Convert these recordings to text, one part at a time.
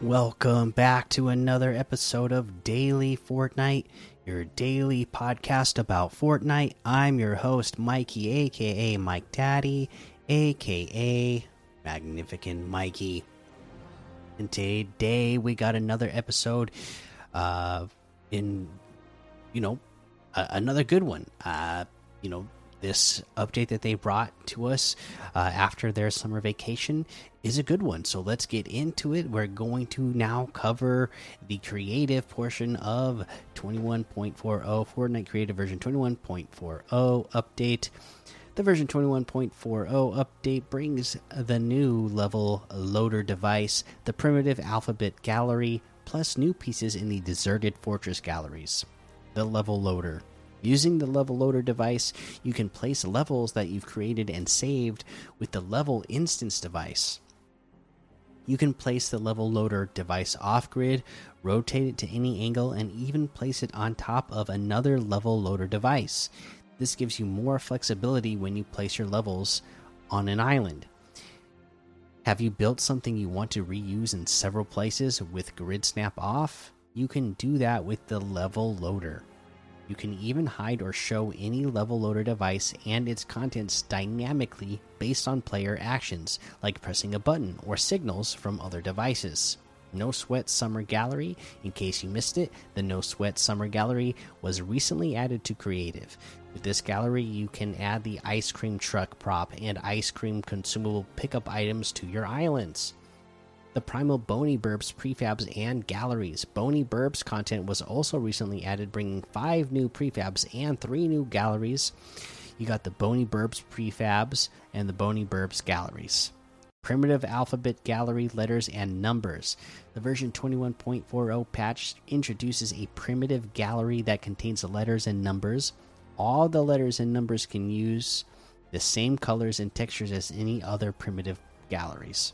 Welcome back to another episode of Daily Fortnite, your daily podcast about Fortnite. I'm your host, Mikey, aka Mike Daddy, aka Magnificent Mikey. And today we got another episode, uh, in, you know, uh, another good one. Uh, you know, this update that they brought to us uh, after their summer vacation is a good one. So let's get into it. We're going to now cover the creative portion of 21.40 Fortnite Creative version 21.40 update. The version 21.40 update brings the new level loader device, the primitive alphabet gallery, plus new pieces in the deserted fortress galleries. The level loader. Using the level loader device, you can place levels that you've created and saved with the level instance device. You can place the level loader device off grid, rotate it to any angle, and even place it on top of another level loader device. This gives you more flexibility when you place your levels on an island. Have you built something you want to reuse in several places with grid snap off? You can do that with the level loader. You can even hide or show any level loader device and its contents dynamically based on player actions, like pressing a button or signals from other devices. No Sweat Summer Gallery. In case you missed it, the No Sweat Summer Gallery was recently added to Creative. With this gallery, you can add the ice cream truck prop and ice cream consumable pickup items to your islands the Primal Bony Burbs prefabs and galleries. Bony Burbs content was also recently added, bringing five new prefabs and three new galleries. You got the Bony Burbs prefabs and the Bony Burbs galleries. Primitive alphabet gallery letters and numbers. The version 21.40 patch introduces a primitive gallery that contains the letters and numbers. All the letters and numbers can use the same colors and textures as any other primitive galleries.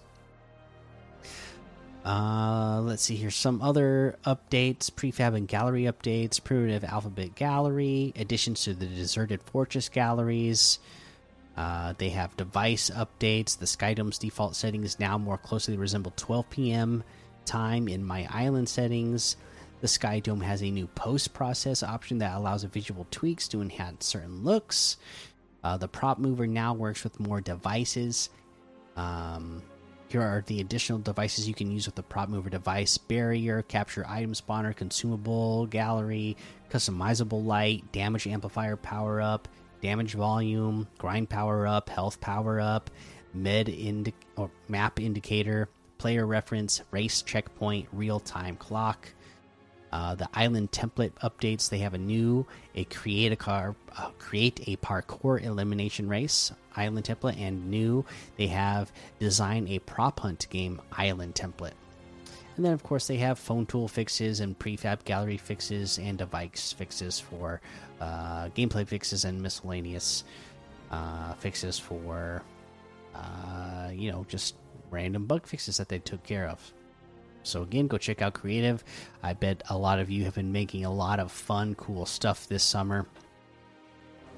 Uh, let's see here. Some other updates prefab and gallery updates, primitive alphabet gallery, additions to the deserted fortress galleries. Uh, they have device updates. The Skydome's default settings now more closely resemble 12 p.m. time in my island settings. The Skydome has a new post process option that allows visual tweaks to enhance certain looks. Uh, the prop mover now works with more devices. Um, here are the additional devices you can use with the prop mover device barrier, capture item spawner, consumable, gallery, customizable light, damage amplifier power up, damage volume, grind power up, health power up, med indi or map indicator, player reference, race checkpoint, real time clock. Uh, the island template updates. They have a new a create a car uh, create a parkour elimination race island template, and new they have design a prop hunt game island template. And then, of course, they have phone tool fixes and prefab gallery fixes and device fixes for uh, gameplay fixes and miscellaneous uh, fixes for, uh, you know, just random bug fixes that they took care of. So again, go check out Creative. I bet a lot of you have been making a lot of fun, cool stuff this summer.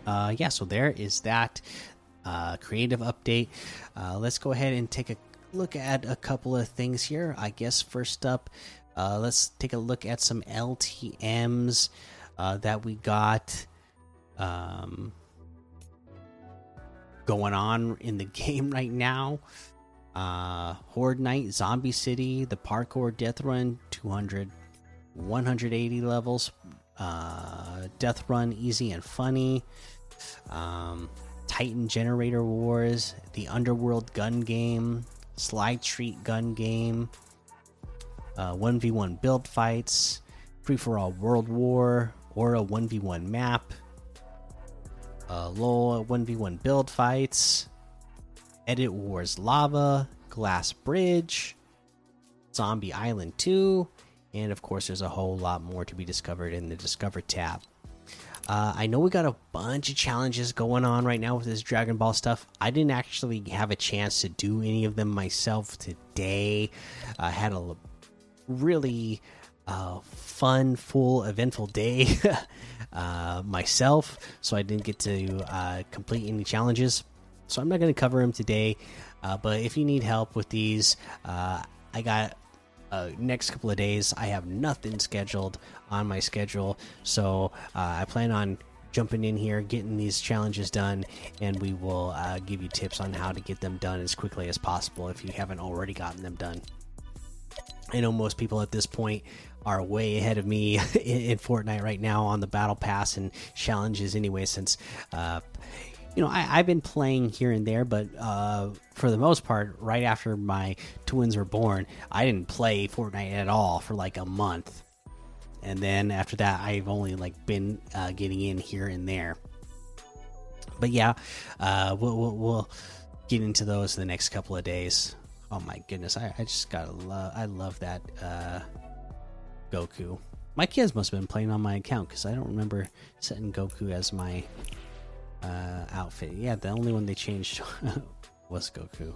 Uh, yeah, so there is that uh, creative update. Uh, let's go ahead and take a look at a couple of things here. I guess first up, uh, let's take a look at some LTM's uh, that we got um, going on in the game right now uh, Horde Night, Zombie City, the Parkour Death Run, 200, 180 levels, uh, Death Run, Easy and Funny, um, Titan Generator Wars, the Underworld Gun Game, Sly Treat Gun Game, uh, 1v1 Build Fights, Free for All World War, Aura 1v1 Map, uh, LOL 1v1 Build Fights. Edit Wars Lava, Glass Bridge, Zombie Island 2, and of course, there's a whole lot more to be discovered in the Discover tab. Uh, I know we got a bunch of challenges going on right now with this Dragon Ball stuff. I didn't actually have a chance to do any of them myself today. I had a really uh, fun, full, eventful day uh, myself, so I didn't get to uh, complete any challenges so I'm not going to cover them today. Uh, but if you need help with these, uh, I got uh, next couple of days, I have nothing scheduled on my schedule, so uh, I plan on jumping in here, getting these challenges done, and we will uh, give you tips on how to get them done as quickly as possible if you haven't already gotten them done. I know most people at this point are way ahead of me in, in Fortnite right now on the battle pass and challenges anyway, since uh, you know, I, have been playing here and there, but uh, for the most part, right after my twins were born, I didn't play Fortnite at all for like a month, and then after that, I've only like been uh, getting in here and there. But yeah, uh, we'll, we'll, we'll get into those in the next couple of days. Oh my goodness, I, I just gotta love. I love that uh, Goku. My kids must have been playing on my account because I don't remember setting Goku as my uh, outfit. Yeah, the only one they changed was Goku.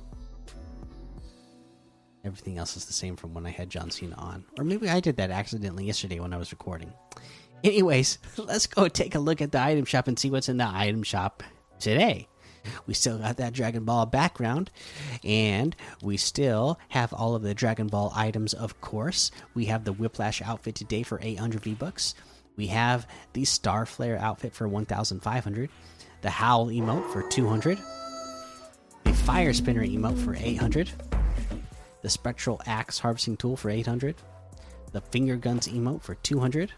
Everything else is the same from when I had John Cena on. Or maybe I did that accidentally yesterday when I was recording. Anyways, let's go take a look at the item shop and see what's in the item shop today. We still got that Dragon Ball background, and we still have all of the Dragon Ball items, of course. We have the Whiplash outfit today for 800 V Bucks. We have the Star Flare outfit for 1,500 the Howl emote for 200, the Fire Spinner emote for 800, the Spectral Axe harvesting tool for 800, the Finger Guns emote for 200.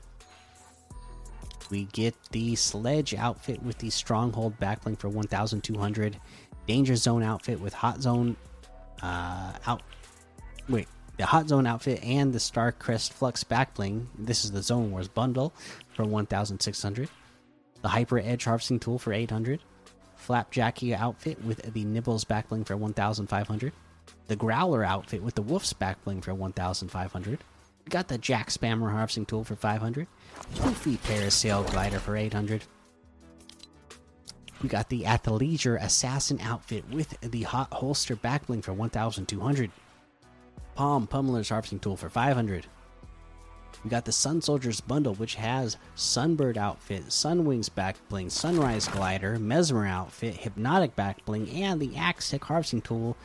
We get the Sledge outfit with the Stronghold backbling for 1200, Danger Zone outfit with Hot Zone uh, out. Wait, the Hot Zone outfit and the Star Crest Flux backbling. This is the Zone Wars bundle for 1600 the Hyper Edge harvesting tool for 800, Flapjackie outfit with the Nibbles backbling for 1500, the Growler outfit with the Wolf's backbling for 1500. We got the Jack Spammer harvesting tool for 500, Goofy Parasail glider for 800. We got the Athleisure Assassin outfit with the Hot Holster backbling for 1200. Palm Pummeler's harvesting tool for 500. We got the Sun Soldiers bundle, which has Sunbird outfit, Sunwings back bling, Sunrise glider, Mesmer outfit, Hypnotic back bling, and the Axe Tick harvesting tool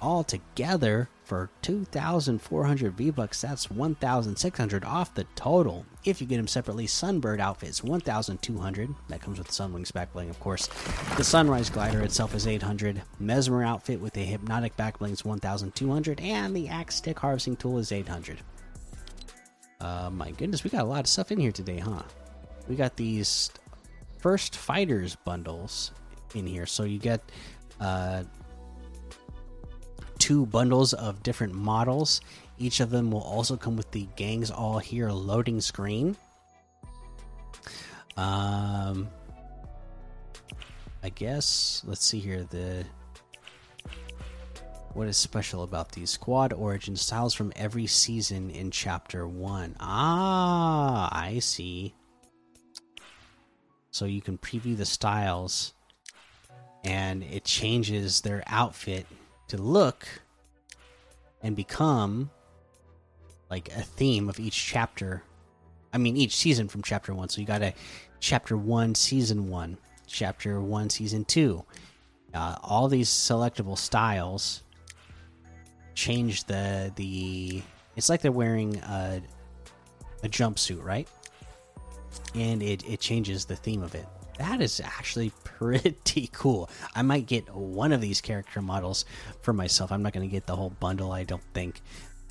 all together for 2,400 V bucks. That's 1,600 off the total. If you get them separately, Sunbird outfits 1,200. That comes with Sunwings back bling, of course. The Sunrise glider itself is 800. Mesmer outfit with the Hypnotic back bling is 1,200, and the Axe Tick harvesting tool is 800. Uh, my goodness, we got a lot of stuff in here today, huh? We got these first fighters bundles in here. So you get uh, two bundles of different models. Each of them will also come with the gangs all here loading screen. Um, I guess let's see here the what is special about these squad origin styles from every season in chapter 1? Ah, I see. So you can preview the styles and it changes their outfit to look and become like a theme of each chapter. I mean, each season from chapter 1. So you got a chapter 1, season 1, chapter 1, season 2. Uh, all these selectable styles change the the. It's like they're wearing a a jumpsuit, right? And it it changes the theme of it. That is actually pretty cool. I might get one of these character models for myself. I'm not going to get the whole bundle. I don't think.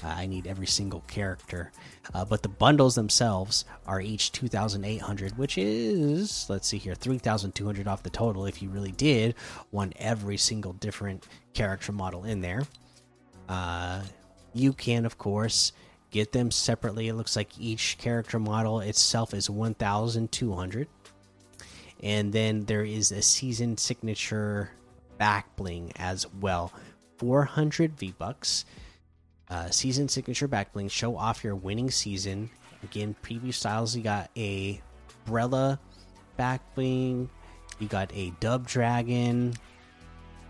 Uh, I need every single character. Uh, but the bundles themselves are each 2,800, which is, let's see here, 3,200 off the total if you really did want every single different character model in there. Uh, you can, of course, get them separately. It looks like each character model itself is 1,200. And then there is a season signature back bling as well. 400 V Bucks. Uh, season signature back bling. Show off your winning season. Again, preview styles. You got a Brella back bling. You got a Dub Dragon.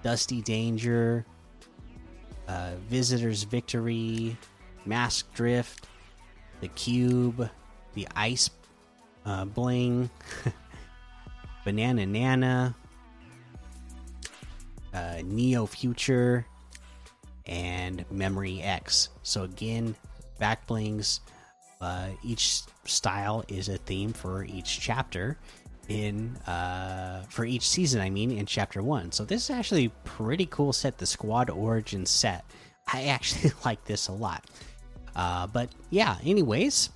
Dusty Danger uh, Visitor's Victory, Mask Drift, the Cube, the Ice uh, Bling, Banana Nana, uh, Neo Future, and Memory X. So, again, back blings. Uh, each style is a theme for each chapter in uh, for each season. I mean, in chapter one. So this is actually pretty cool set, the Squad Origin set. I actually like this a lot. Uh, but yeah, anyways,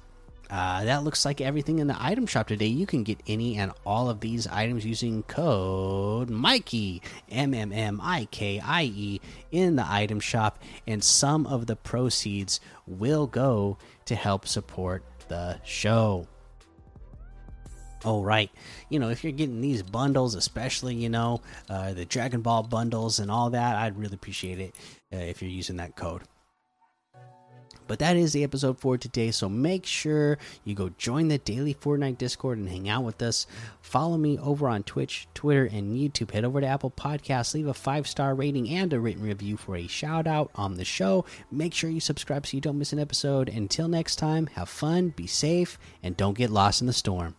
uh, that looks like everything in the item shop today. You can get any and all of these items using code Mikey M M M I K I E in the item shop, and some of the proceeds will go to help support the show. Oh right, you know if you're getting these bundles, especially you know uh, the Dragon Ball bundles and all that, I'd really appreciate it uh, if you're using that code. But that is the episode for today. So make sure you go join the daily Fortnite Discord and hang out with us. Follow me over on Twitch, Twitter, and YouTube. Head over to Apple Podcasts, leave a five star rating and a written review for a shout out on the show. Make sure you subscribe so you don't miss an episode. Until next time, have fun, be safe, and don't get lost in the storm.